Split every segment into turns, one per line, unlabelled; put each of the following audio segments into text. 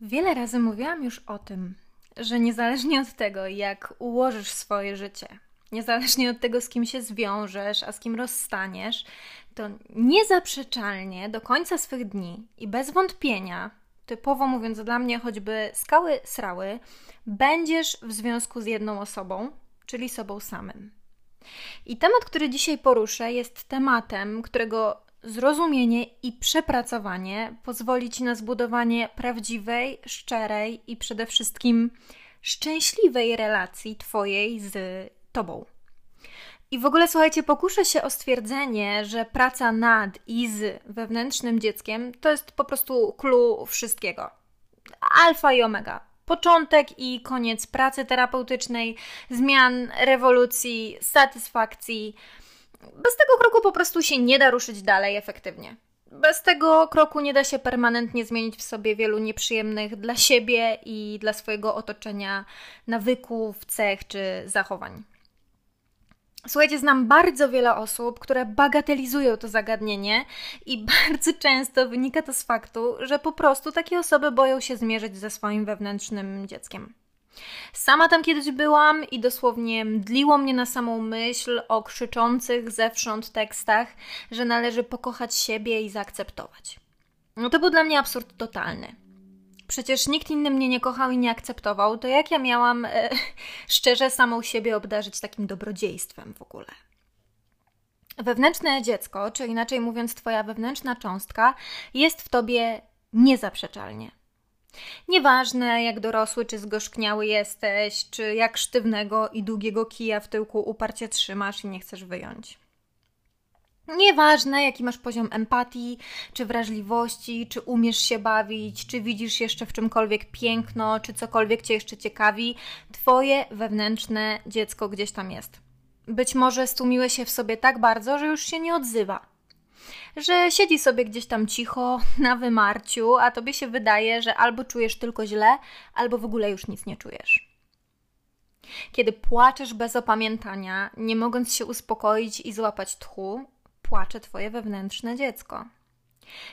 Wiele razy mówiłam już o tym, że niezależnie od tego, jak ułożysz swoje życie, niezależnie od tego, z kim się zwiążesz, a z kim rozstaniesz, to niezaprzeczalnie do końca swych dni i bez wątpienia, typowo mówiąc dla mnie, choćby skały srały, będziesz w związku z jedną osobą, czyli sobą samym. I temat, który dzisiaj poruszę, jest tematem, którego zrozumienie i przepracowanie pozwoli ci na zbudowanie prawdziwej, szczerej i przede wszystkim szczęśliwej relacji Twojej z Tobą. I w ogóle słuchajcie, pokuszę się o stwierdzenie, że praca nad i z wewnętrznym dzieckiem to jest po prostu clue wszystkiego. Alfa i omega. Początek i koniec pracy terapeutycznej, zmian, rewolucji, satysfakcji bez tego kroku po prostu się nie da ruszyć dalej efektywnie. Bez tego kroku nie da się permanentnie zmienić w sobie wielu nieprzyjemnych dla siebie i dla swojego otoczenia nawyków, cech czy zachowań. Słuchajcie, znam bardzo wiele osób, które bagatelizują to zagadnienie, i bardzo często wynika to z faktu, że po prostu takie osoby boją się zmierzyć ze swoim wewnętrznym dzieckiem. Sama tam kiedyś byłam i dosłownie mdliło mnie na samą myśl o krzyczących zewsząd tekstach, że należy pokochać siebie i zaakceptować. No to był dla mnie absurd totalny. Przecież nikt inny mnie nie kochał i nie akceptował, to jak ja miałam e, szczerze samą siebie obdarzyć takim dobrodziejstwem w ogóle? Wewnętrzne dziecko, czy inaczej mówiąc, Twoja wewnętrzna cząstka, jest w tobie niezaprzeczalnie. Nieważne, jak dorosły czy zgorzkniały jesteś, czy jak sztywnego i długiego kija w tyłku uparcie trzymasz i nie chcesz wyjąć. Nieważne, jaki masz poziom empatii, czy wrażliwości, czy umiesz się bawić, czy widzisz jeszcze w czymkolwiek piękno, czy cokolwiek cię jeszcze ciekawi, twoje wewnętrzne dziecko gdzieś tam jest. Być może stłumiłeś się w sobie tak bardzo, że już się nie odzywa że siedzi sobie gdzieś tam cicho, na wymarciu, a tobie się wydaje, że albo czujesz tylko źle, albo w ogóle już nic nie czujesz. Kiedy płaczesz bez opamiętania, nie mogąc się uspokoić i złapać tchu, płacze twoje wewnętrzne dziecko.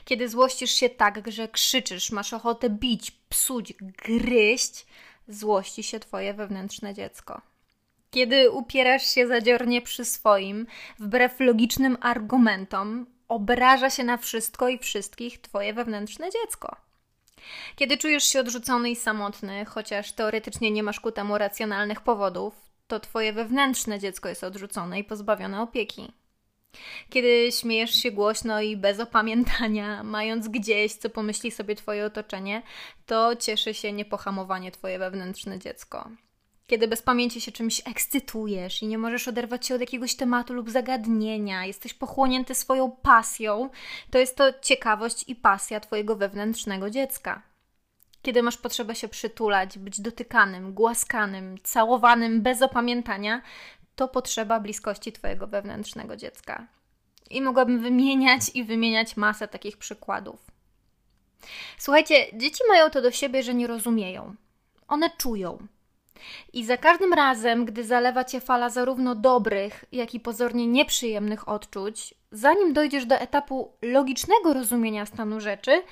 Kiedy złościsz się tak, że krzyczysz, masz ochotę bić, psuć, gryźć, złości się twoje wewnętrzne dziecko. Kiedy upierasz się zadziornie przy swoim, wbrew logicznym argumentom, obraża się na wszystko i wszystkich Twoje wewnętrzne dziecko. Kiedy czujesz się odrzucony i samotny, chociaż teoretycznie nie masz ku temu racjonalnych powodów, to Twoje wewnętrzne dziecko jest odrzucone i pozbawione opieki. Kiedy śmiejesz się głośno i bez opamiętania, mając gdzieś, co pomyśli sobie Twoje otoczenie, to cieszy się niepohamowanie Twoje wewnętrzne dziecko. Kiedy bez pamięci się czymś ekscytujesz i nie możesz oderwać się od jakiegoś tematu lub zagadnienia, jesteś pochłonięty swoją pasją, to jest to ciekawość i pasja Twojego wewnętrznego dziecka. Kiedy masz potrzebę się przytulać, być dotykanym, głaskanym, całowanym bez opamiętania, to potrzeba bliskości Twojego wewnętrznego dziecka. I mogłabym wymieniać i wymieniać masę takich przykładów. Słuchajcie, dzieci mają to do siebie, że nie rozumieją. One czują. I za każdym razem, gdy zalewa cię fala zarówno dobrych, jak i pozornie nieprzyjemnych odczuć, zanim dojdziesz do etapu logicznego rozumienia stanu rzeczy,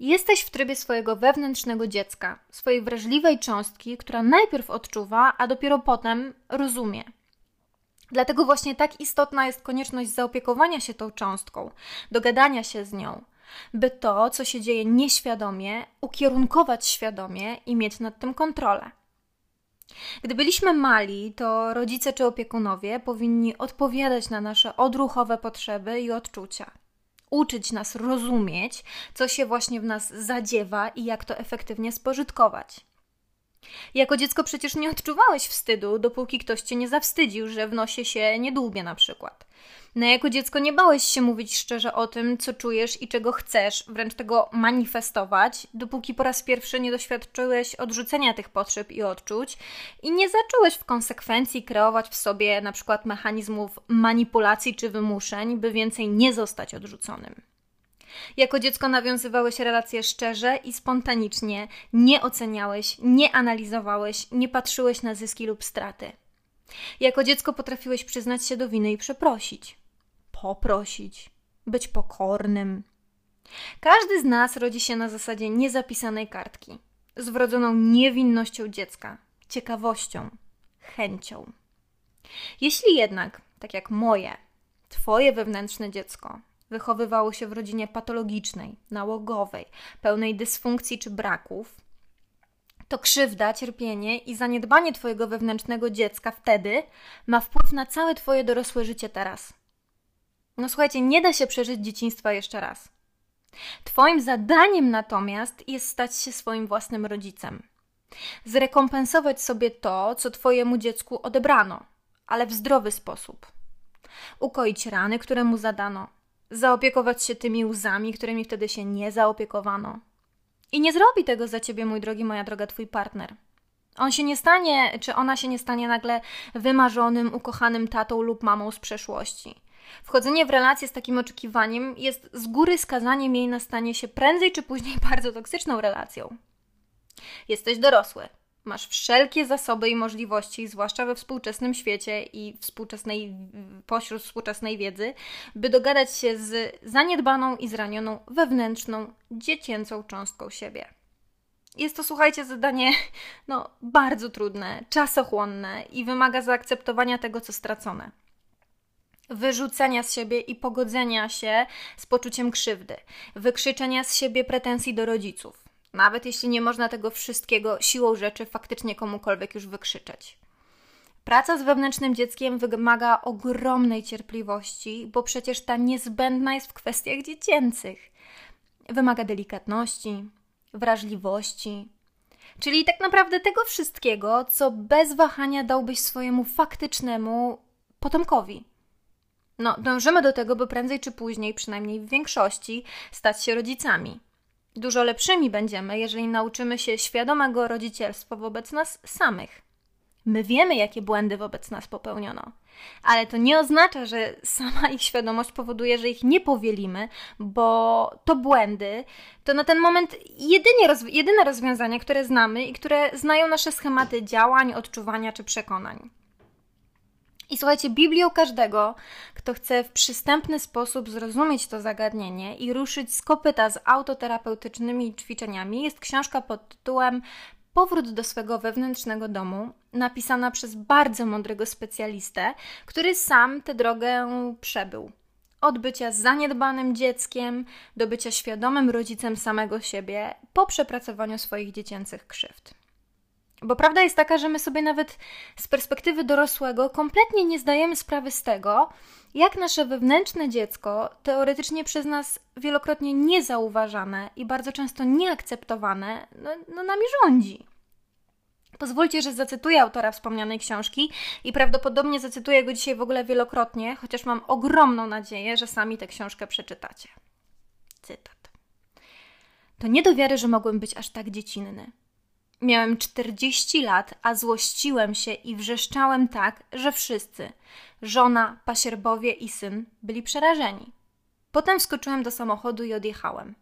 jesteś w trybie swojego wewnętrznego dziecka, swojej wrażliwej cząstki, która najpierw odczuwa, a dopiero potem rozumie. Dlatego właśnie tak istotna jest konieczność zaopiekowania się tą cząstką, dogadania się z nią, by to, co się dzieje nieświadomie, ukierunkować świadomie i mieć nad tym kontrolę. Gdy byliśmy mali, to rodzice czy opiekunowie powinni odpowiadać na nasze odruchowe potrzeby i odczucia. Uczyć nas rozumieć, co się właśnie w nas zadziewa i jak to efektywnie spożytkować. Jako dziecko przecież nie odczuwałeś wstydu, dopóki ktoś cię nie zawstydził, że w nosie się nie dłubie na przykład. No jako dziecko nie bałeś się mówić szczerze o tym, co czujesz i czego chcesz, wręcz tego manifestować, dopóki po raz pierwszy nie doświadczyłeś odrzucenia tych potrzeb i odczuć i nie zacząłeś w konsekwencji kreować w sobie na przykład mechanizmów manipulacji czy wymuszeń, by więcej nie zostać odrzuconym. Jako dziecko nawiązywałeś relacje szczerze i spontanicznie, nie oceniałeś, nie analizowałeś, nie patrzyłeś na zyski lub straty. Jako dziecko potrafiłeś przyznać się do winy i przeprosić poprosić, być pokornym. Każdy z nas rodzi się na zasadzie niezapisanej kartki. z wrodzoną niewinnością dziecka, ciekawością, chęcią. Jeśli jednak, tak jak moje, Twoje wewnętrzne dziecko wychowywało się w rodzinie patologicznej, nałogowej, pełnej dysfunkcji czy braków, to krzywda, cierpienie i zaniedbanie Twojego wewnętrznego dziecka wtedy ma wpływ na całe Twoje dorosłe życie teraz. No słuchajcie, nie da się przeżyć dzieciństwa jeszcze raz. Twoim zadaniem natomiast jest stać się swoim własnym rodzicem. Zrekompensować sobie to, co Twojemu dziecku odebrano, ale w zdrowy sposób. Ukoić rany, które mu zadano, zaopiekować się tymi łzami, którymi wtedy się nie zaopiekowano. I nie zrobi tego za ciebie, mój drogi, moja droga, twój partner. On się nie stanie, czy ona się nie stanie nagle wymarzonym, ukochanym tatą lub mamą z przeszłości. Wchodzenie w relację z takim oczekiwaniem jest z góry skazaniem jej na stanie się prędzej czy później bardzo toksyczną relacją. Jesteś dorosły. Masz wszelkie zasoby i możliwości, zwłaszcza we współczesnym świecie i współczesnej, pośród współczesnej wiedzy, by dogadać się z zaniedbaną i zranioną wewnętrzną, dziecięcą cząstką siebie. Jest to, słuchajcie, zadanie no, bardzo trudne, czasochłonne i wymaga zaakceptowania tego, co stracone. Wyrzucenia z siebie i pogodzenia się z poczuciem krzywdy, wykrzyczenia z siebie pretensji do rodziców, nawet jeśli nie można tego wszystkiego siłą rzeczy faktycznie komukolwiek już wykrzyczeć. Praca z wewnętrznym dzieckiem wymaga ogromnej cierpliwości, bo przecież ta niezbędna jest w kwestiach dziecięcych. Wymaga delikatności, wrażliwości, czyli tak naprawdę tego wszystkiego, co bez wahania dałbyś swojemu faktycznemu potomkowi. No, dążymy do tego, by prędzej czy później, przynajmniej w większości, stać się rodzicami. Dużo lepszymi będziemy, jeżeli nauczymy się świadomego rodzicielstwa wobec nas samych. My wiemy, jakie błędy wobec nas popełniono, ale to nie oznacza, że sama ich świadomość powoduje, że ich nie powielimy, bo to błędy to na ten moment jedynie roz jedyne rozwiązania, które znamy i które znają nasze schematy działań, odczuwania czy przekonań. I słuchajcie, Biblią każdego, kto chce w przystępny sposób zrozumieć to zagadnienie i ruszyć z kopyta z autoterapeutycznymi ćwiczeniami, jest książka pod tytułem Powrót do swego wewnętrznego domu, napisana przez bardzo mądrego specjalistę, który sam tę drogę przebył. Od bycia zaniedbanym dzieckiem do bycia świadomym rodzicem samego siebie po przepracowaniu swoich dziecięcych krzywd. Bo prawda jest taka, że my sobie nawet z perspektywy dorosłego kompletnie nie zdajemy sprawy z tego, jak nasze wewnętrzne dziecko, teoretycznie przez nas wielokrotnie niezauważane i bardzo często nieakceptowane, no, no nami rządzi. Pozwólcie, że zacytuję autora wspomnianej książki i prawdopodobnie zacytuję go dzisiaj w ogóle wielokrotnie, chociaż mam ogromną nadzieję, że sami tę książkę przeczytacie. Cytat. To nie do wiary, że mogłem być aż tak dziecinny. Miałem 40 lat, a złościłem się i wrzeszczałem tak, że wszyscy żona, pasierbowie i syn byli przerażeni. Potem wskoczyłem do samochodu i odjechałem.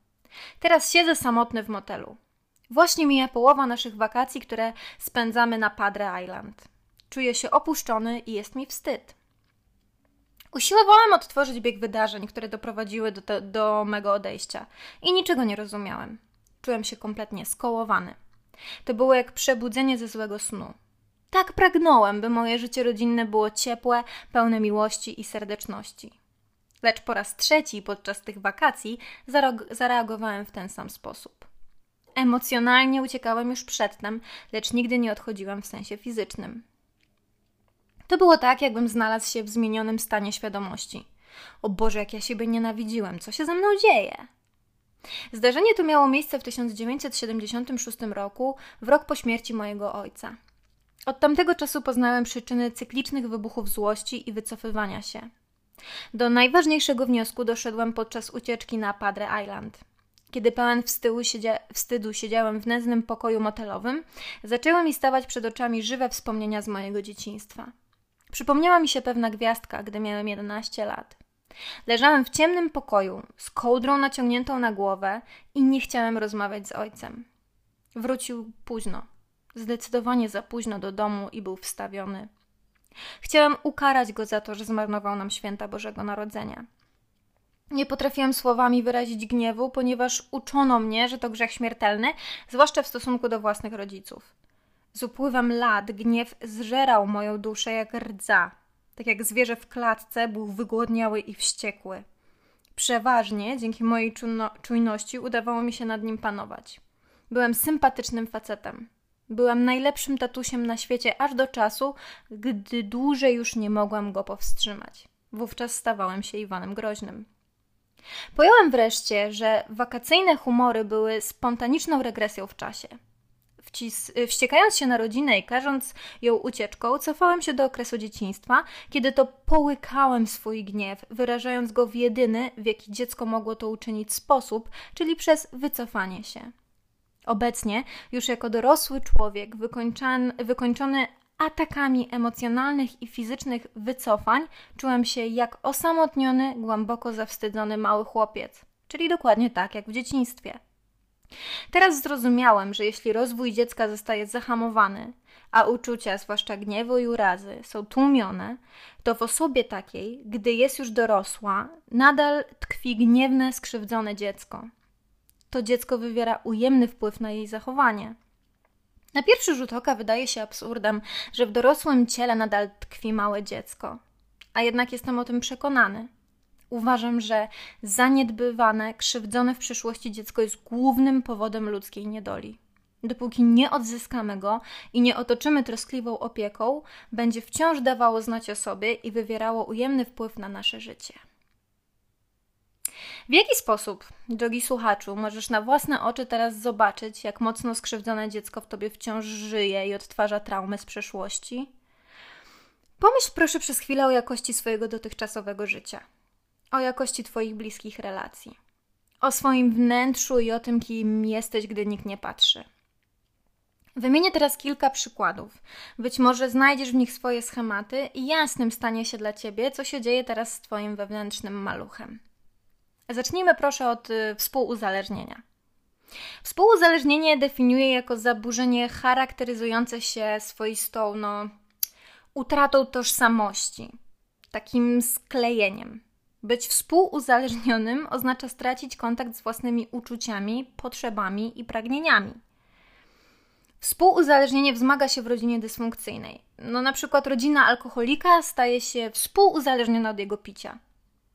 Teraz siedzę samotny w motelu. Właśnie mija połowa naszych wakacji, które spędzamy na Padre Island. Czuję się opuszczony i jest mi wstyd. Usiłowałem odtworzyć bieg wydarzeń, które doprowadziły do, do mego odejścia i niczego nie rozumiałem. Czułem się kompletnie skołowany. To było jak przebudzenie ze złego snu. Tak pragnąłem, by moje życie rodzinne było ciepłe, pełne miłości i serdeczności. Lecz po raz trzeci podczas tych wakacji zareagowałem w ten sam sposób. Emocjonalnie uciekałem już przedtem, lecz nigdy nie odchodziłem w sensie fizycznym. To było tak, jakbym znalazł się w zmienionym stanie świadomości. O Boże, jak ja siebie nienawidziłem, co się ze mną dzieje? Zdarzenie to miało miejsce w 1976 roku, w rok po śmierci mojego ojca. Od tamtego czasu poznałem przyczyny cyklicznych wybuchów złości i wycofywania się. Do najważniejszego wniosku doszedłem podczas ucieczki na Padre Island. Kiedy pełen siedzia wstydu siedziałem w nędznym pokoju motelowym, zaczęły mi stawać przed oczami żywe wspomnienia z mojego dzieciństwa. Przypomniała mi się pewna gwiazdka, gdy miałem 11 lat. Leżałem w ciemnym pokoju, z kołdrą naciągniętą na głowę i nie chciałem rozmawiać z ojcem. Wrócił późno, zdecydowanie za późno do domu i był wstawiony. Chciałem ukarać go za to, że zmarnował nam święta Bożego Narodzenia. Nie potrafiłam słowami wyrazić gniewu, ponieważ uczono mnie, że to grzech śmiertelny, zwłaszcza w stosunku do własnych rodziców. Z upływem lat gniew zżerał moją duszę jak rdza. Tak jak zwierzę w klatce był wygłodniały i wściekły. Przeważnie dzięki mojej czujności udawało mi się nad nim panować. Byłem sympatycznym facetem. Byłem najlepszym tatusiem na świecie aż do czasu, gdy dłużej już nie mogłam go powstrzymać. Wówczas stawałem się Iwanem Groźnym. Pojąłem wreszcie, że wakacyjne humory były spontaniczną regresją w czasie. Wcis wściekając się na rodzinę i karząc ją ucieczką, cofałem się do okresu dzieciństwa, kiedy to połykałem swój gniew, wyrażając go w jedyny, w jaki dziecko mogło to uczynić sposób, czyli przez wycofanie się. Obecnie, już jako dorosły człowiek, wykończony atakami emocjonalnych i fizycznych wycofań, czułem się jak osamotniony, głęboko zawstydzony mały chłopiec, czyli dokładnie tak jak w dzieciństwie. Teraz zrozumiałem, że jeśli rozwój dziecka zostaje zahamowany, a uczucia, zwłaszcza gniewu i urazy, są tłumione, to w osobie takiej, gdy jest już dorosła, nadal tkwi gniewne, skrzywdzone dziecko. To dziecko wywiera ujemny wpływ na jej zachowanie. Na pierwszy rzut oka wydaje się absurdem, że w dorosłym ciele nadal tkwi małe dziecko, a jednak jestem o tym przekonany. Uważam, że zaniedbywane, krzywdzone w przyszłości dziecko jest głównym powodem ludzkiej niedoli. Dopóki nie odzyskamy go i nie otoczymy troskliwą opieką, będzie wciąż dawało znać o sobie i wywierało ujemny wpływ na nasze życie. W jaki sposób, drogi słuchaczu, możesz na własne oczy teraz zobaczyć, jak mocno skrzywdzone dziecko w tobie wciąż żyje i odtwarza traumy z przeszłości? Pomyśl proszę przez chwilę o jakości swojego dotychczasowego życia, o jakości Twoich bliskich relacji, o swoim wnętrzu i o tym, kim jesteś, gdy nikt nie patrzy. Wymienię teraz kilka przykładów. Być może znajdziesz w nich swoje schematy i jasnym stanie się dla Ciebie, co się dzieje teraz z Twoim wewnętrznym maluchem. Zacznijmy proszę od y, współuzależnienia. Współuzależnienie definiuje jako zaburzenie charakteryzujące się swoistą no, utratą tożsamości, takim sklejeniem. Być współuzależnionym oznacza stracić kontakt z własnymi uczuciami, potrzebami i pragnieniami. Współuzależnienie wzmaga się w rodzinie dysfunkcyjnej. No, na przykład rodzina alkoholika staje się współuzależniona od jego picia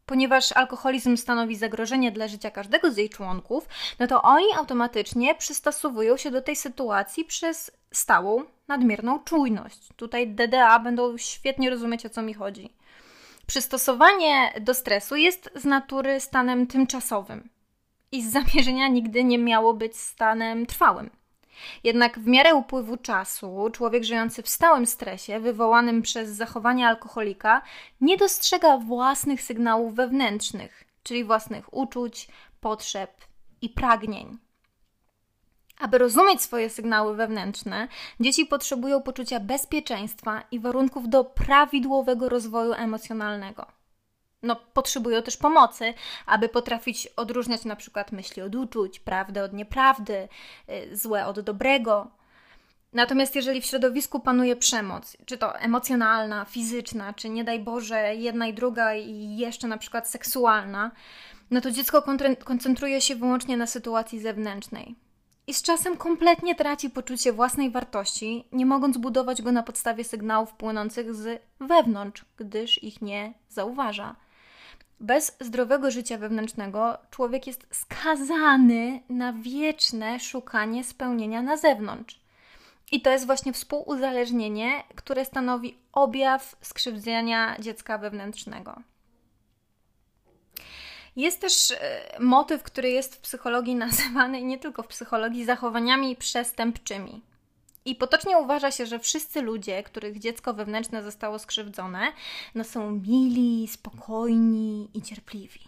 ponieważ alkoholizm stanowi zagrożenie dla życia każdego z jej członków, no to oni automatycznie przystosowują się do tej sytuacji przez stałą, nadmierną czujność. Tutaj DDA będą świetnie rozumieć, o co mi chodzi. Przystosowanie do stresu jest z natury stanem tymczasowym i z zamierzenia nigdy nie miało być stanem trwałym. Jednak w miarę upływu czasu człowiek żyjący w stałym stresie wywołanym przez zachowanie alkoholika nie dostrzega własnych sygnałów wewnętrznych, czyli własnych uczuć, potrzeb i pragnień. Aby rozumieć swoje sygnały wewnętrzne, dzieci potrzebują poczucia bezpieczeństwa i warunków do prawidłowego rozwoju emocjonalnego no, potrzebują też pomocy, aby potrafić odróżniać na przykład myśli od uczuć, prawdę od nieprawdy, y, złe od dobrego. Natomiast jeżeli w środowisku panuje przemoc, czy to emocjonalna, fizyczna, czy nie daj Boże jedna i druga i jeszcze na przykład seksualna, no to dziecko koncentruje się wyłącznie na sytuacji zewnętrznej. I z czasem kompletnie traci poczucie własnej wartości, nie mogąc budować go na podstawie sygnałów płynących z wewnątrz, gdyż ich nie zauważa. Bez zdrowego życia wewnętrznego człowiek jest skazany na wieczne szukanie spełnienia na zewnątrz. I to jest właśnie współuzależnienie, które stanowi objaw skrzywdzenia dziecka wewnętrznego. Jest też e, motyw, który jest w psychologii nazywany, nie tylko w psychologii, zachowaniami przestępczymi. I potocznie uważa się, że wszyscy ludzie, których dziecko wewnętrzne zostało skrzywdzone, no są mili, spokojni i cierpliwi.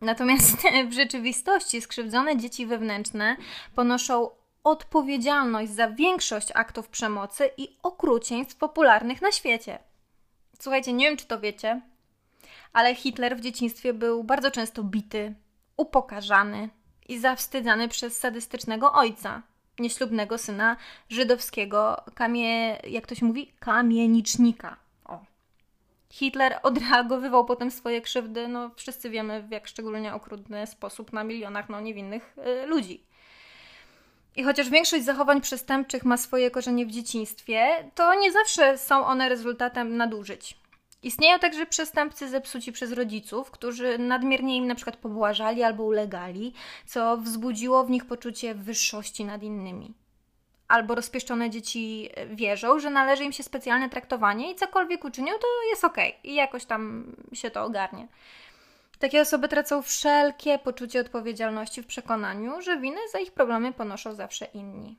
Natomiast w rzeczywistości skrzywdzone dzieci wewnętrzne ponoszą odpowiedzialność za większość aktów przemocy i okrucieństw popularnych na świecie. Słuchajcie, nie wiem czy to wiecie, ale Hitler w dzieciństwie był bardzo często bity, upokarzany i zawstydzany przez sadystycznego ojca nieślubnego syna żydowskiego kamie, jak to się mówi, kamienicznika. O. Hitler odreagowywał potem swoje krzywdy, no wszyscy wiemy w jak szczególnie okrutny sposób na milionach no, niewinnych y, ludzi. I chociaż większość zachowań przestępczych ma swoje korzenie w dzieciństwie, to nie zawsze są one rezultatem nadużyć. Istnieją także przestępcy zepsuci przez rodziców, którzy nadmiernie im na przykład pobłażali albo ulegali, co wzbudziło w nich poczucie wyższości nad innymi. Albo rozpieszczone dzieci wierzą, że należy im się specjalne traktowanie i cokolwiek uczynią, to jest okej okay i jakoś tam się to ogarnie. Takie osoby tracą wszelkie poczucie odpowiedzialności w przekonaniu, że winę za ich problemy ponoszą zawsze inni.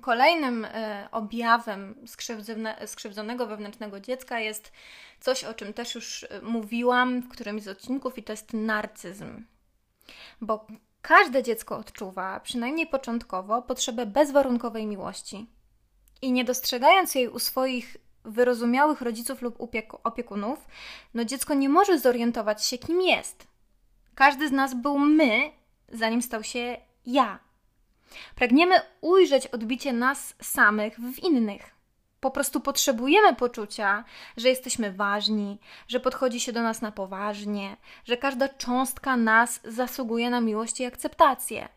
Kolejnym e, objawem skrzywdzonego wewnętrznego dziecka jest coś, o czym też już e, mówiłam w którymś z odcinków, i to jest narcyzm. Bo każde dziecko odczuwa, przynajmniej początkowo, potrzebę bezwarunkowej miłości. I nie dostrzegając jej u swoich wyrozumiałych rodziców lub opiekunów, no dziecko nie może zorientować się, kim jest. Każdy z nas był my, zanim stał się ja. Pragniemy ujrzeć odbicie nas samych w innych. Po prostu potrzebujemy poczucia, że jesteśmy ważni, że podchodzi się do nas na poważnie, że każda cząstka nas zasługuje na miłość i akceptację.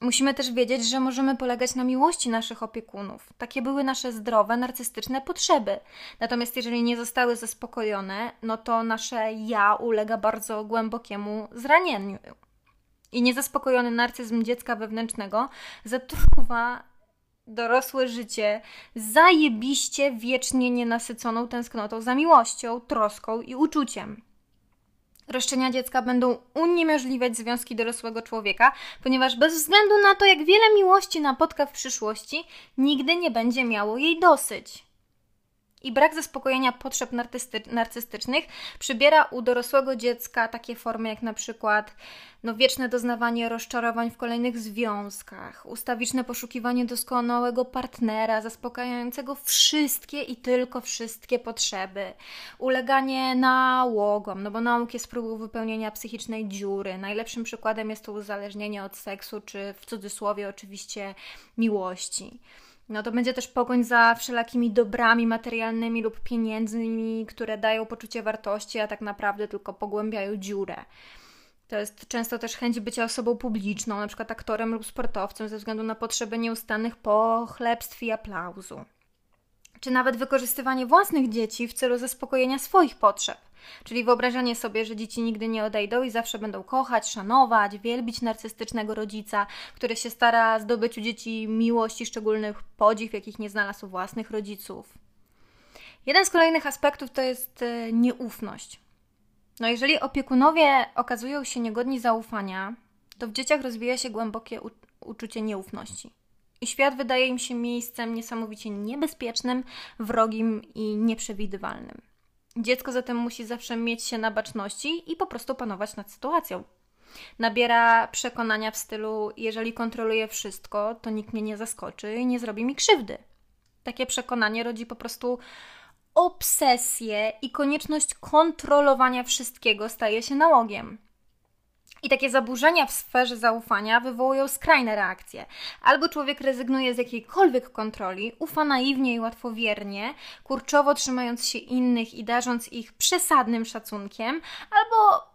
Musimy też wiedzieć, że możemy polegać na miłości naszych opiekunów. Takie były nasze zdrowe, narcystyczne potrzeby. Natomiast jeżeli nie zostały zaspokojone, no to nasze ja ulega bardzo głębokiemu zranieniu. I niezaspokojony narcyzm dziecka wewnętrznego zatruwa dorosłe życie zajebiście wiecznie nienasyconą tęsknotą za miłością, troską i uczuciem. Roszczenia dziecka będą uniemożliwiać związki dorosłego człowieka, ponieważ bez względu na to, jak wiele miłości napotka w przyszłości, nigdy nie będzie miało jej dosyć i brak zaspokojenia potrzeb narcystycznych przybiera u dorosłego dziecka takie formy jak na przykład no, wieczne doznawanie rozczarowań w kolejnych związkach, ustawiczne poszukiwanie doskonałego partnera zaspokajającego wszystkie i tylko wszystkie potrzeby, uleganie nałogom, no bo nałóg jest próbą wypełnienia psychicznej dziury. Najlepszym przykładem jest to uzależnienie od seksu, czy w cudzysłowie oczywiście miłości. No to będzie też pogoń za wszelakimi dobrami materialnymi lub pieniędzmi, które dają poczucie wartości, a tak naprawdę tylko pogłębiają dziurę. To jest często też chęć bycia osobą publiczną, na przykład aktorem lub sportowcem, ze względu na potrzebę nieustannych pochlebstw i aplauzu. Czy nawet wykorzystywanie własnych dzieci w celu zaspokojenia swoich potrzeb. Czyli wyobrażanie sobie, że dzieci nigdy nie odejdą i zawsze będą kochać, szanować, wielbić narcystycznego rodzica, który się stara zdobyć u dzieci miłość i szczególny podziw, jakich nie znalazł u własnych rodziców. Jeden z kolejnych aspektów to jest e, nieufność. No, jeżeli opiekunowie okazują się niegodni zaufania, to w dzieciach rozwija się głębokie uczucie nieufności. I świat wydaje im się miejscem niesamowicie niebezpiecznym, wrogim i nieprzewidywalnym. Dziecko zatem musi zawsze mieć się na baczności i po prostu panować nad sytuacją. Nabiera przekonania w stylu: jeżeli kontroluję wszystko, to nikt mnie nie zaskoczy i nie zrobi mi krzywdy. Takie przekonanie rodzi po prostu obsesję i konieczność kontrolowania wszystkiego staje się nałogiem. I takie zaburzenia w sferze zaufania wywołują skrajne reakcje. Albo człowiek rezygnuje z jakiejkolwiek kontroli, ufa naiwnie i łatwowiernie, kurczowo trzymając się innych i darząc ich przesadnym szacunkiem, albo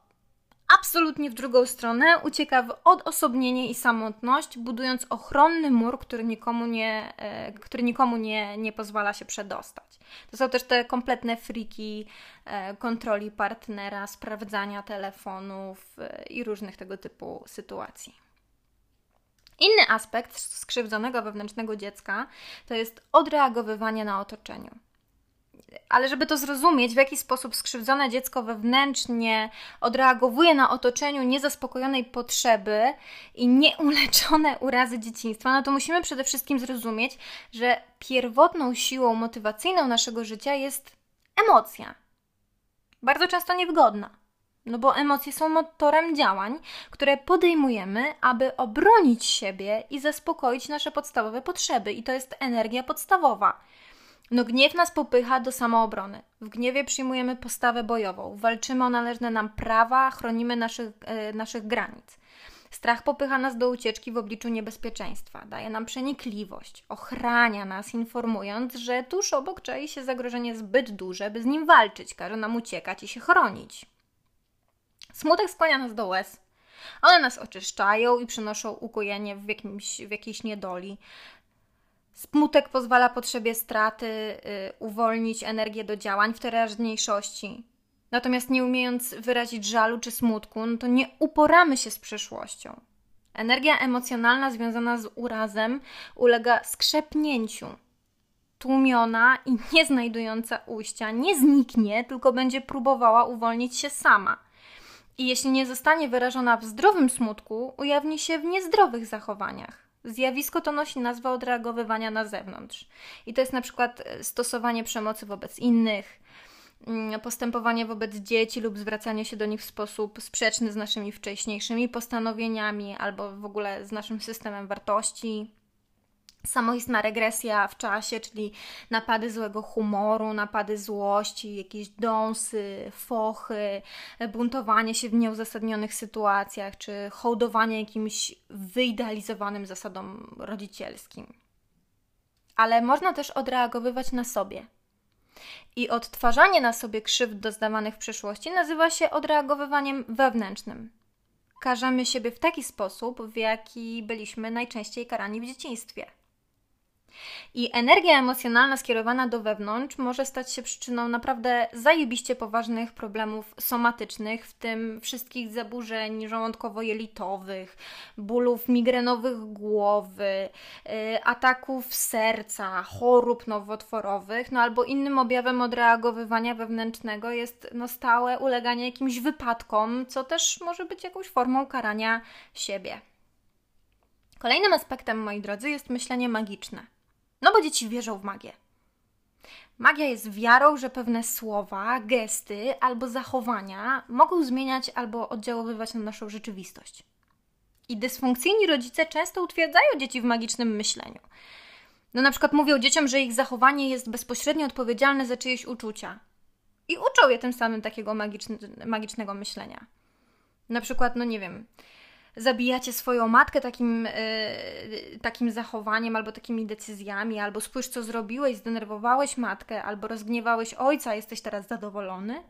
absolutnie w drugą stronę, ucieka w odosobnienie i samotność, budując ochronny mur, który nikomu nie, e, który nikomu nie, nie pozwala się przedostać. To są też te kompletne friki e, kontroli partnera, sprawdzania telefonów e, i różnych tego typu sytuacji. Inny aspekt skrzywdzonego wewnętrznego dziecka to jest odreagowywanie na otoczeniu ale żeby to zrozumieć, w jaki sposób skrzywdzone dziecko wewnętrznie odreagowuje na otoczeniu niezaspokojonej potrzeby i nieuleczone urazy dzieciństwa, no to musimy przede wszystkim zrozumieć, że pierwotną siłą motywacyjną naszego życia jest emocja. Bardzo często niewygodna. No bo emocje są motorem działań, które podejmujemy, aby obronić siebie i zaspokoić nasze podstawowe potrzeby, i to jest energia podstawowa. No gniew nas popycha do samoobrony. W gniewie przyjmujemy postawę bojową, walczymy o należne nam prawa, chronimy naszych, e, naszych granic. Strach popycha nas do ucieczki w obliczu niebezpieczeństwa, daje nam przenikliwość, ochrania nas, informując, że tuż obok czai się zagrożenie zbyt duże, by z nim walczyć, każe nam uciekać i się chronić. Smutek skłania nas do łez. One nas oczyszczają i przynoszą ukojenie w, jakimś, w jakiejś niedoli. Smutek pozwala potrzebie straty y, uwolnić energię do działań w teraźniejszości. Natomiast nie umiejąc wyrazić żalu czy smutku, no to nie uporamy się z przeszłością. Energia emocjonalna związana z urazem ulega skrzepnięciu. Tłumiona i nie znajdująca ujścia nie zniknie, tylko będzie próbowała uwolnić się sama. I jeśli nie zostanie wyrażona w zdrowym smutku, ujawni się w niezdrowych zachowaniach. Zjawisko to nosi nazwę odreagowywania na zewnątrz. I to jest na przykład e, stosowanie przemocy wobec innych, mm, postępowanie wobec dzieci lub zwracanie się do nich w sposób sprzeczny z naszymi wcześniejszymi postanowieniami albo w ogóle z naszym systemem wartości samoistna regresja w czasie, czyli napady złego humoru, napady złości, jakieś dąsy, fochy, buntowanie się w nieuzasadnionych sytuacjach, czy hołdowanie jakimś wyidealizowanym zasadom rodzicielskim. Ale można też odreagowywać na sobie. I odtwarzanie na sobie krzywd doznawanych w przeszłości nazywa się odreagowywaniem wewnętrznym. Karzemy siebie w taki sposób, w jaki byliśmy najczęściej karani w dzieciństwie. I energia emocjonalna skierowana do wewnątrz może stać się przyczyną naprawdę zajebiście poważnych problemów somatycznych, w tym wszystkich zaburzeń żołądkowo-jelitowych, bólów migrenowych głowy, yy, ataków serca, chorób nowotworowych, no albo innym objawem odreagowywania wewnętrznego jest no, stałe uleganie jakimś wypadkom, co też może być jakąś formą karania siebie. Kolejnym aspektem, moi drodzy, jest myślenie magiczne. No bo dzieci wierzą w magię. Magia jest wiarą, że pewne słowa, gesty albo zachowania mogą zmieniać albo oddziaływać na naszą rzeczywistość. I dysfunkcyjni rodzice często utwierdzają dzieci w magicznym myśleniu. No na przykład mówią dzieciom, że ich zachowanie jest bezpośrednio odpowiedzialne za czyjeś uczucia. I uczą je tym samym takiego magiczne, magicznego myślenia. Na przykład, no nie wiem, zabijacie swoją matkę takim, yy, takim zachowaniem albo takimi decyzjami, albo spójrz, co zrobiłeś, zdenerwowałeś matkę, albo rozgniewałeś ojca, jesteś teraz zadowolony.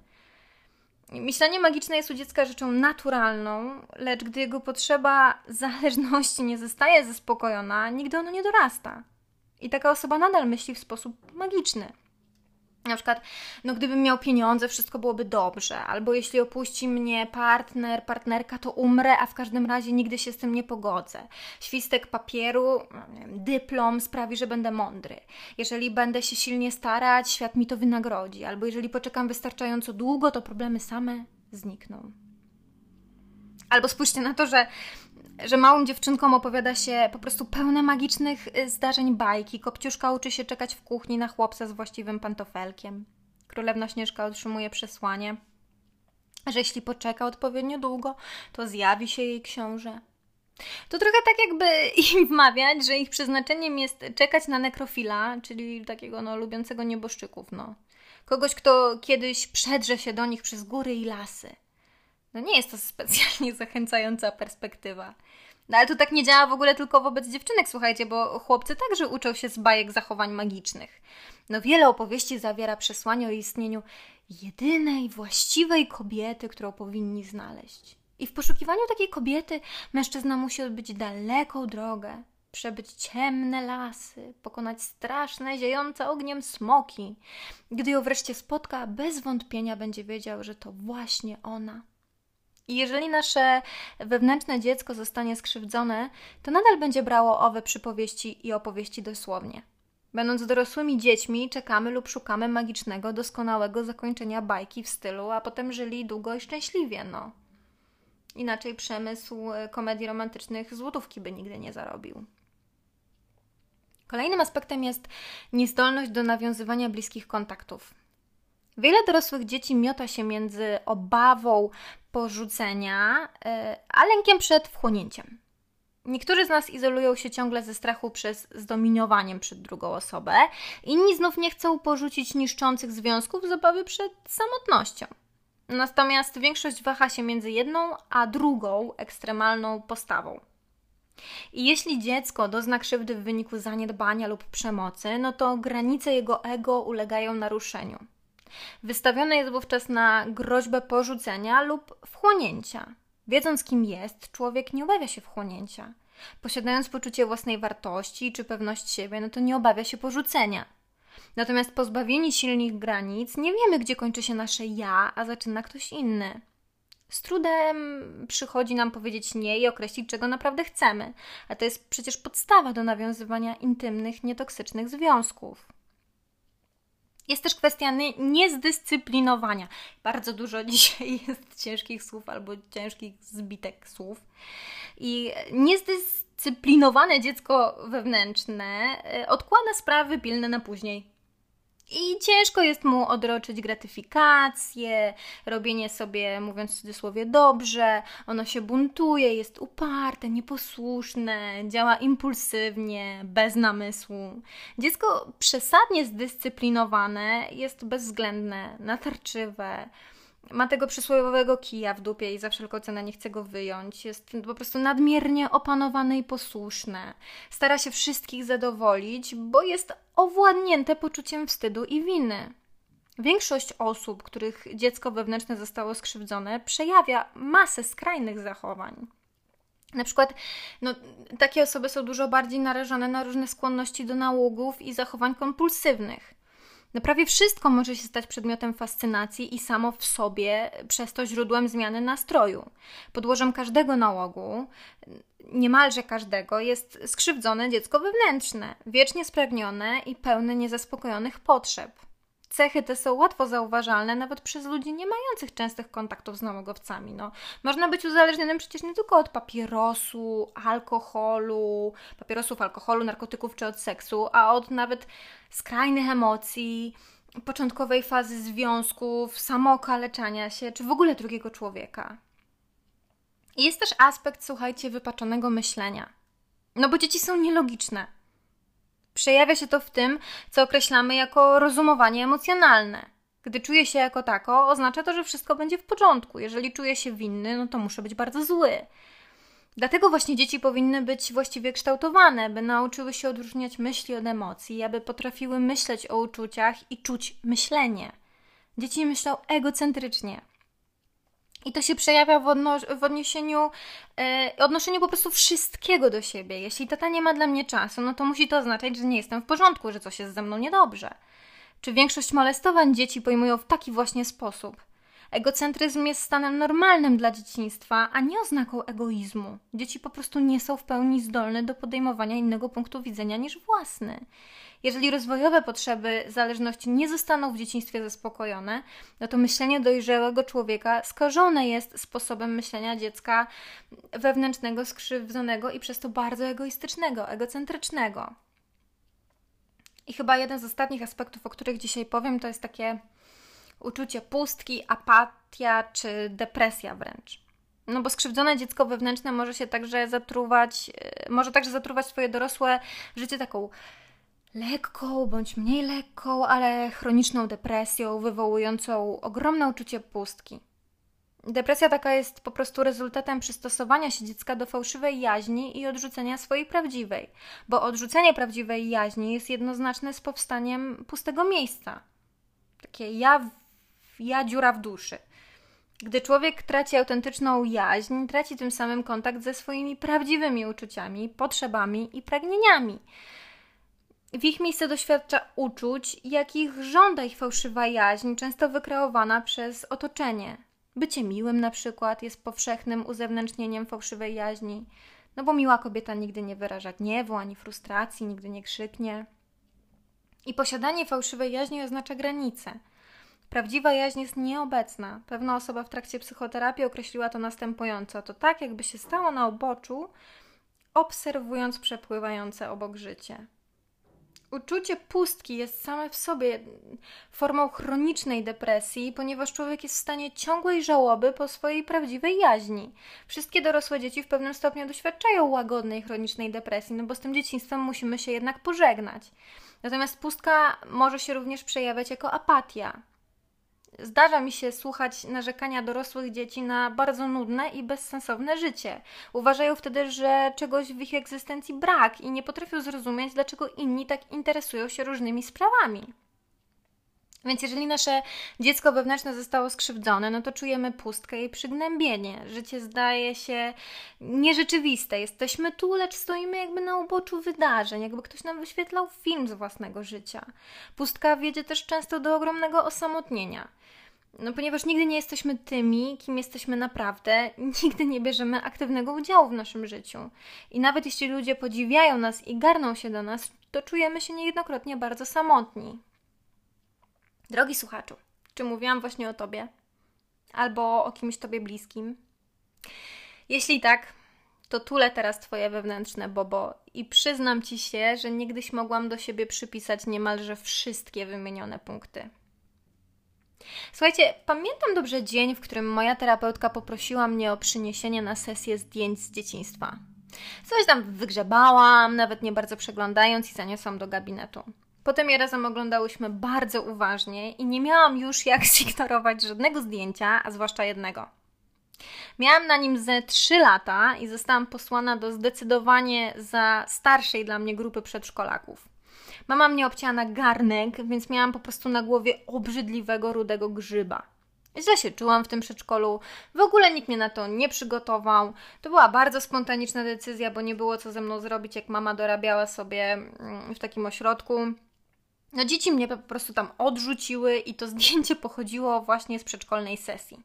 Myślenie magiczne jest u dziecka rzeczą naturalną, lecz gdy jego potrzeba zależności nie zostaje zaspokojona, nigdy ono nie dorasta. I taka osoba nadal myśli w sposób magiczny. Na przykład, no gdybym miał pieniądze, wszystko byłoby dobrze, albo jeśli opuści mnie partner, partnerka, to umrę, a w każdym razie nigdy się z tym nie pogodzę. Świstek papieru, no, dyplom sprawi, że będę mądry. Jeżeli będę się silnie starać, świat mi to wynagrodzi, albo jeżeli poczekam wystarczająco długo, to problemy same znikną. Albo spójrzcie na to, że że małym dziewczynkom opowiada się po prostu pełne magicznych y, zdarzeń bajki. Kopciuszka uczy się czekać w kuchni na chłopca z właściwym pantofelkiem. Królewna Śnieżka otrzymuje przesłanie, że jeśli poczeka odpowiednio długo, to zjawi się jej książę. To trochę tak jakby im wmawiać, że ich przeznaczeniem jest czekać na nekrofila, czyli takiego no, lubiącego nieboszczyków, no. Kogoś, kto kiedyś przedrze się do nich przez góry i lasy. No nie jest to specjalnie zachęcająca perspektywa. No ale to tak nie działa w ogóle tylko wobec dziewczynek, słuchajcie, bo chłopcy także uczą się z bajek zachowań magicznych. No wiele opowieści zawiera przesłanie o istnieniu jedynej, właściwej kobiety, którą powinni znaleźć. I w poszukiwaniu takiej kobiety mężczyzna musi odbyć daleką drogę, przebyć ciemne lasy, pokonać straszne, ziejące ogniem smoki. Gdy ją wreszcie spotka, bez wątpienia będzie wiedział, że to właśnie ona. I jeżeli nasze wewnętrzne dziecko zostanie skrzywdzone, to nadal będzie brało owe przypowieści i opowieści dosłownie. Będąc dorosłymi dziećmi, czekamy lub szukamy magicznego, doskonałego zakończenia bajki w stylu, a potem żyli długo i szczęśliwie, no. Inaczej przemysł e, komedii romantycznych złotówki by nigdy nie zarobił. Kolejnym aspektem jest niezdolność do nawiązywania bliskich kontaktów. Wiele dorosłych dzieci miota się między obawą porzucenia, e, a lękiem przed wchłonięciem. Niektórzy z nas izolują się ciągle ze strachu przez zdominowaniem przed drugą osobę, inni znów nie chcą porzucić niszczących związków z obawy przed samotnością. Natomiast większość waha się między jedną a drugą ekstremalną postawą. I jeśli dziecko dozna krzywdy w wyniku zaniedbania lub przemocy, no to granice jego ego ulegają naruszeniu. Wystawione jest wówczas na groźbę porzucenia lub wchłonięcia. Wiedząc, kim jest, człowiek nie obawia się wchłonięcia. Posiadając poczucie własnej wartości czy pewność siebie, no to nie obawia się porzucenia. Natomiast pozbawieni silnych granic, nie wiemy, gdzie kończy się nasze ja, a zaczyna ktoś inny. Z trudem przychodzi nam powiedzieć nie i określić, czego naprawdę chcemy, a to jest przecież podstawa do nawiązywania intymnych, nietoksycznych związków. Jest też kwestia niezdyscyplinowania. Bardzo dużo dzisiaj jest ciężkich słów albo ciężkich zbitek słów. I niezdyscyplinowane dziecko wewnętrzne e, odkłada sprawy pilne na później. I ciężko jest mu odroczyć gratyfikację, robienie sobie, mówiąc w cudzysłowie, dobrze. Ono się buntuje, jest uparte, nieposłuszne, działa impulsywnie, bez namysłu. Dziecko przesadnie zdyscyplinowane jest bezwzględne, natarczywe, ma tego przysłowiowego kija w dupie i za wszelką cenę nie chce go wyjąć. Jest po prostu nadmiernie opanowane i posłuszne. Stara się wszystkich zadowolić, bo jest owładnięte poczuciem wstydu i winy. Większość osób, których dziecko wewnętrzne zostało skrzywdzone, przejawia masę skrajnych zachowań. Na przykład, no, takie osoby są dużo bardziej narażone na różne skłonności do nałogów i zachowań kompulsywnych. No prawie wszystko może się stać przedmiotem fascynacji i samo w sobie przez to źródłem zmiany nastroju. Podłożem każdego nałogu, niemalże każdego, jest skrzywdzone dziecko wewnętrzne, wiecznie spragnione i pełne niezaspokojonych potrzeb. Cechy te są łatwo zauważalne nawet przez ludzi nie mających częstych kontaktów z nałogowcami. No, można być uzależnionym przecież nie tylko od papierosu, alkoholu, papierosów, alkoholu, narkotyków czy od seksu, a od nawet skrajnych emocji, początkowej fazy związków, samookaleczania się, czy w ogóle drugiego człowieka. I jest też aspekt, słuchajcie, wypaczonego myślenia. No bo dzieci są nielogiczne. Przejawia się to w tym, co określamy jako rozumowanie emocjonalne. Gdy czuję się jako tako, oznacza to, że wszystko będzie w porządku. Jeżeli czuję się winny, no to muszę być bardzo zły. Dlatego właśnie dzieci powinny być właściwie kształtowane, by nauczyły się odróżniać myśli od emocji, aby potrafiły myśleć o uczuciach i czuć myślenie. Dzieci myślą egocentrycznie. I to się przejawia w, odno- w odniesieniu, e, odnoszeniu po prostu wszystkiego do siebie. Jeśli tata nie ma dla mnie czasu, no to musi to oznaczać, że nie jestem w porządku, że coś jest ze mną niedobrze. Czy większość molestowań dzieci pojmują w taki właśnie sposób? Egocentryzm jest stanem normalnym dla dzieciństwa, a nie oznaką egoizmu. Dzieci po prostu nie są w pełni zdolne do podejmowania innego punktu widzenia niż własny. Jeżeli rozwojowe potrzeby zależności nie zostaną w dzieciństwie zaspokojone, no to myślenie dojrzałego człowieka skażone jest sposobem myślenia dziecka wewnętrznego, skrzywdzonego i przez to bardzo egoistycznego, egocentrycznego. I chyba jeden z ostatnich aspektów, o których dzisiaj powiem, to jest takie uczucie pustki, apatia czy depresja wręcz. No bo skrzywdzone dziecko wewnętrzne może się także zatruwać, e, może także zatruwać swoje dorosłe życie taką lekką bądź mniej lekką, ale chroniczną depresją wywołującą ogromne uczucie pustki. Depresja taka jest po prostu rezultatem przystosowania się dziecka do fałszywej jaźni i odrzucenia swojej prawdziwej, bo odrzucenie prawdziwej jaźni jest jednoznaczne z powstaniem pustego miejsca. Takie ja, ja dziura w duszy. Gdy człowiek traci autentyczną jaźń, traci tym samym kontakt ze swoimi prawdziwymi uczuciami, potrzebami i pragnieniami. W ich miejsce doświadcza uczuć, jakich żąda ich fałszywa jaźń, często wykreowana przez otoczenie. Bycie miłym na przykład jest powszechnym uzewnętrznieniem fałszywej jaźni, no bo miła kobieta nigdy nie wyraża gniewu ani frustracji, nigdy nie krzyknie. I posiadanie fałszywej jaźni oznacza granice. Prawdziwa jaźń jest nieobecna. Pewna osoba w trakcie psychoterapii określiła to następująco: to tak, jakby się stało na uboczu, obserwując przepływające obok życie. Uczucie pustki jest same w sobie formą chronicznej depresji, ponieważ człowiek jest w stanie ciągłej żałoby po swojej prawdziwej jaźni. Wszystkie dorosłe dzieci w pewnym stopniu doświadczają łagodnej chronicznej depresji, no bo z tym dzieciństwem musimy się jednak pożegnać. Natomiast pustka może się również przejawiać jako apatia. Zdarza mi się słuchać narzekania dorosłych dzieci na bardzo nudne i bezsensowne życie. Uważają wtedy, że czegoś w ich egzystencji brak i nie potrafią zrozumieć, dlaczego inni tak interesują się różnymi sprawami. Więc jeżeli nasze dziecko wewnętrzne zostało skrzywdzone, no to czujemy pustkę i przygnębienie. Życie zdaje się nierzeczywiste. Jesteśmy tu, lecz stoimy jakby na uboczu wydarzeń, jakby ktoś nam wyświetlał film z własnego życia. Pustka wiedzie też często do ogromnego osamotnienia. No, ponieważ nigdy nie jesteśmy tymi, kim jesteśmy naprawdę, nigdy nie bierzemy aktywnego udziału w naszym życiu. I nawet jeśli ludzie podziwiają nas i garną się do nas, to czujemy się niejednokrotnie bardzo samotni. Drogi słuchaczu, czy mówiłam właśnie o Tobie? Albo o kimś Tobie bliskim? Jeśli tak, to tulę teraz Twoje wewnętrzne bobo i przyznam Ci się, że niegdyś mogłam do siebie przypisać niemalże wszystkie wymienione punkty. Słuchajcie, pamiętam dobrze dzień, w którym moja terapeutka poprosiła mnie o przyniesienie na sesję zdjęć z dzieciństwa. Coś tam wygrzebałam, nawet nie bardzo przeglądając i zaniosłam do gabinetu. Potem je razem oglądałyśmy bardzo uważnie i nie miałam już jak zignorować żadnego zdjęcia, a zwłaszcza jednego. Miałam na nim ze 3 lata i zostałam posłana do zdecydowanie za starszej dla mnie grupy przedszkolaków. Mama mnie obcięła na garnek, więc miałam po prostu na głowie obrzydliwego rudego grzyba. Źle się czułam w tym przedszkolu, w ogóle nikt mnie na to nie przygotował. To była bardzo spontaniczna decyzja, bo nie było co ze mną zrobić, jak mama dorabiała sobie mm, w takim ośrodku. No dzieci mnie po prostu tam odrzuciły i to zdjęcie pochodziło właśnie z przedszkolnej sesji.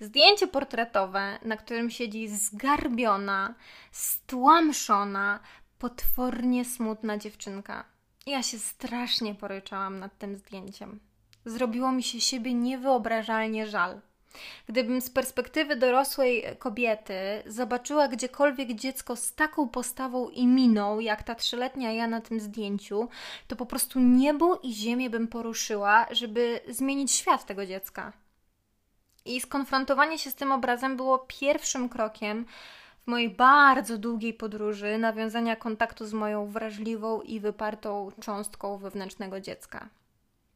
Zdjęcie portretowe, na którym siedzi zgarbiona, stłamszona, potwornie smutna dziewczynka. Ja się strasznie poryczałam nad tym zdjęciem. Zrobiło mi się siebie niewyobrażalnie żal. Gdybym z perspektywy dorosłej kobiety zobaczyła gdziekolwiek dziecko z taką postawą i miną, jak ta trzyletnia ja na tym zdjęciu, to po prostu niebo i ziemię bym poruszyła, żeby zmienić świat tego dziecka. I skonfrontowanie się z tym obrazem było pierwszym krokiem mojej bardzo długiej podróży nawiązania kontaktu z moją wrażliwą i wypartą cząstką wewnętrznego dziecka.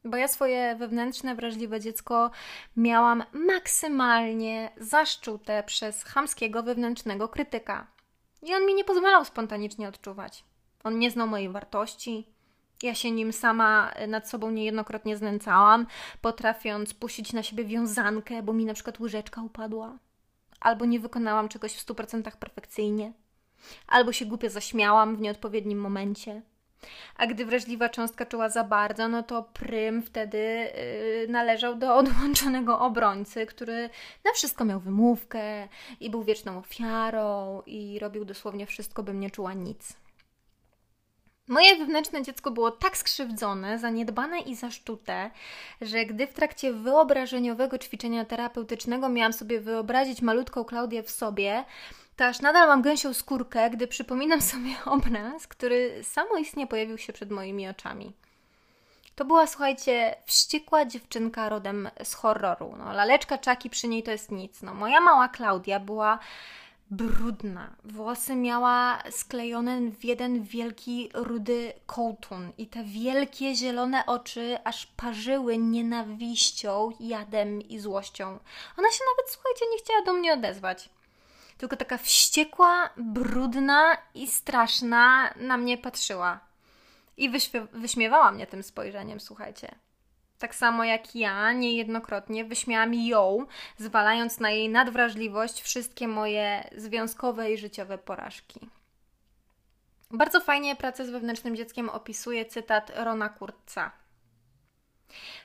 Bo ja swoje wewnętrzne, wrażliwe dziecko miałam maksymalnie zaszczute przez chamskiego wewnętrznego krytyka. I on mi nie pozwalał spontanicznie odczuwać. On nie znał mojej wartości. Ja się nim sama nad sobą niejednokrotnie znęcałam, potrafiąc puścić na siebie wiązankę, bo mi na przykład łyżeczka upadła. Albo nie wykonałam czegoś w 100% perfekcyjnie. Albo się głupio zaśmiałam w nieodpowiednim momencie a gdy wrażliwa cząstka czuła za bardzo, no to prym wtedy yy, należał do odłączonego obrońcy, który na wszystko miał wymówkę i był wieczną ofiarą i robił dosłownie wszystko, bym nie czuła nic. Moje wewnętrzne dziecko było tak skrzywdzone, zaniedbane i zaszczute, że gdy w trakcie wyobrażeniowego ćwiczenia terapeutycznego miałam sobie wyobrazić malutką Klaudię w sobie, to aż nadal mam gęsią skórkę, gdy przypominam sobie obraz, który samoistnie pojawił się przed moimi oczami. To była, słuchajcie, wściekła dziewczynka rodem z horroru. No, laleczka czaki przy niej to jest nic. No, moja mała Klaudia była brudna. Włosy miała sklejone w jeden wielki rudy kołtun i te wielkie zielone oczy aż parzyły nienawiścią, jadem i złością. Ona się nawet, słuchajcie, nie chciała do mnie odezwać tylko taka wściekła, brudna i straszna na mnie patrzyła. I wyśmiewała mnie tym spojrzeniem, słuchajcie. Tak samo jak ja niejednokrotnie wyśmiałam ją, zwalając na jej nadwrażliwość wszystkie moje związkowe i życiowe porażki. Bardzo fajnie pracę z wewnętrznym dzieckiem opisuje cytat Rona Kurtza.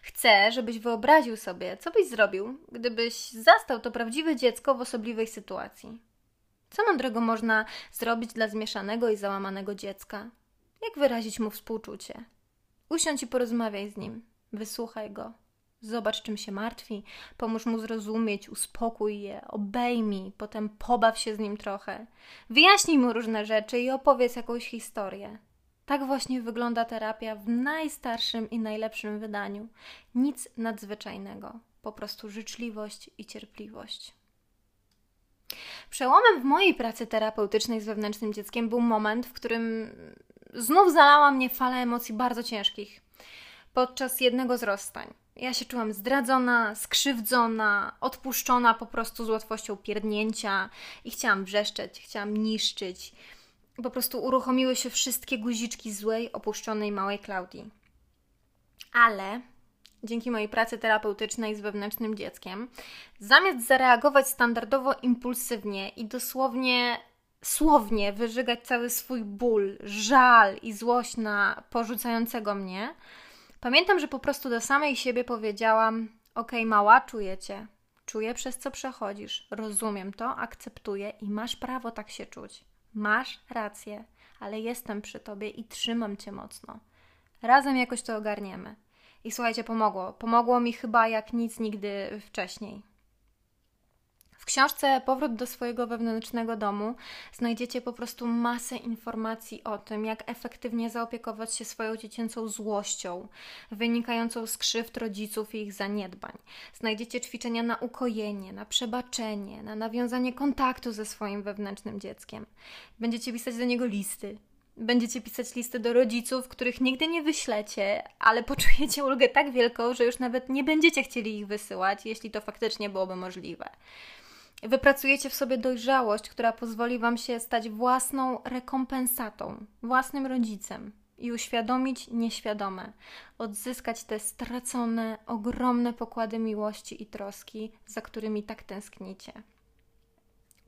Chcę, żebyś wyobraził sobie, co byś zrobił, gdybyś zastał to prawdziwe dziecko w osobliwej sytuacji. Co mądrego można zrobić dla zmieszanego i załamanego dziecka? Jak wyrazić mu współczucie? Usiądź i porozmawiaj z nim. Wysłuchaj go. Zobacz, czym się martwi, pomóż mu zrozumieć, uspokój je, obejmij, potem pobaw się z nim trochę. Wyjaśnij mu różne rzeczy i opowiedz jakąś historię. Tak właśnie wygląda terapia w najstarszym i najlepszym wydaniu. Nic nadzwyczajnego, po prostu życzliwość i cierpliwość. Przełomem w mojej pracy terapeutycznej z wewnętrznym dzieckiem był moment, w którym znów zalała mnie fala emocji bardzo ciężkich podczas jednego z rozstań. Ja się czułam zdradzona, skrzywdzona, odpuszczona po prostu z łatwością pierdnięcia i chciałam wrzeszczeć, chciałam niszczyć. Po prostu uruchomiły się wszystkie guziczki złej, opuszczonej małej Klaudii. Ale dzięki mojej pracy terapeutycznej z wewnętrznym dzieckiem, zamiast zareagować standardowo impulsywnie i dosłownie słownie wyżygać cały swój ból, żal i złość na porzucającego mnie, pamiętam, że po prostu do samej siebie powiedziałam: OK, mała, czuję cię. Czuję przez co przechodzisz, rozumiem to, akceptuję i masz prawo tak się czuć. Masz rację, ale jestem przy tobie i trzymam cię mocno. Razem jakoś to ogarniemy. I słuchajcie, pomogło. Pomogło mi chyba jak nic nigdy wcześniej. Książce Powrót do swojego wewnętrznego domu znajdziecie po prostu masę informacji o tym, jak efektywnie zaopiekować się swoją dziecięcą złością, wynikającą z krzywd rodziców i ich zaniedbań. Znajdziecie ćwiczenia na ukojenie, na przebaczenie, na nawiązanie kontaktu ze swoim wewnętrznym dzieckiem. Będziecie pisać do niego listy, Będziecie pisać listy do rodziców, których nigdy nie wyślecie, ale poczujecie ulgę tak wielką, że już nawet nie będziecie chcieli ich wysyłać, jeśli to faktycznie byłoby możliwe. Wypracujecie w sobie dojrzałość, która pozwoli Wam się stać własną rekompensatą, własnym rodzicem i uświadomić nieświadome, odzyskać te stracone, ogromne pokłady miłości i troski, za którymi tak tęsknicie.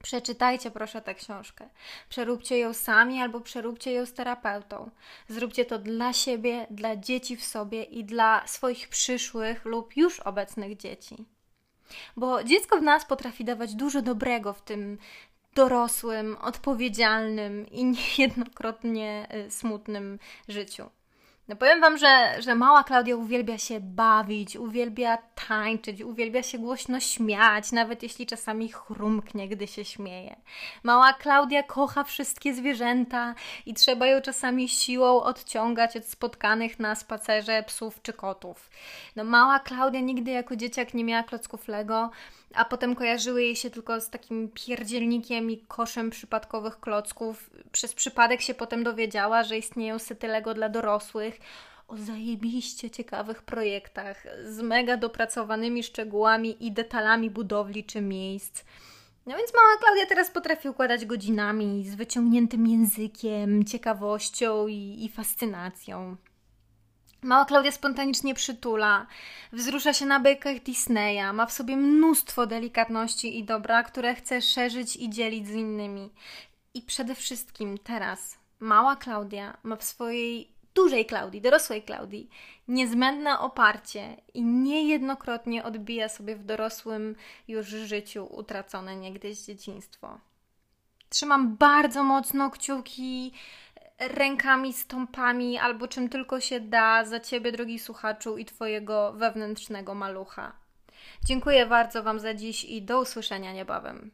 Przeczytajcie proszę tę książkę. Przeróbcie ją sami albo przeróbcie ją z terapeutą. Zróbcie to dla siebie, dla dzieci w sobie i dla swoich przyszłych lub już obecnych dzieci. Bo dziecko w nas potrafi dawać dużo dobrego w tym dorosłym, odpowiedzialnym i niejednokrotnie y, smutnym życiu. No powiem Wam, że, że mała Klaudia uwielbia się bawić, uwielbia tańczyć, uwielbia się głośno śmiać, nawet jeśli czasami chrumknie, gdy się śmieje. Mała Klaudia kocha wszystkie zwierzęta i trzeba ją czasami siłą odciągać od spotkanych na spacerze psów czy kotów. No mała Klaudia nigdy jako dzieciak nie miała klocków Lego, a potem kojarzyły jej się tylko z takim pierdzielnikiem i koszem przypadkowych klocków. Przez przypadek się potem dowiedziała, że istnieją sety Lego dla dorosłych, o zajebiście ciekawych projektach z mega dopracowanymi szczegółami i detalami budowli czy miejsc. No więc mała Klaudia teraz potrafi układać godzinami z wyciągniętym językiem, ciekawością i, i fascynacją. Mała Klaudia spontanicznie przytula, wzrusza się na bajkach Disneya, ma w sobie mnóstwo delikatności i dobra, które chce szerzyć i dzielić z innymi. I przede wszystkim teraz mała Klaudia ma w swojej dużej Klaudii, dorosłej Klaudii, niezbędne oparcie i niejednokrotnie odbija sobie w dorosłym już życiu utracone niegdyś dzieciństwo. Trzymam bardzo mocno kciuki rękami, stąpami albo czym tylko się da za Ciebie, drogi słuchaczu, i Twojego wewnętrznego malucha. Dziękuję bardzo Wam za dziś i do usłyszenia niebawem.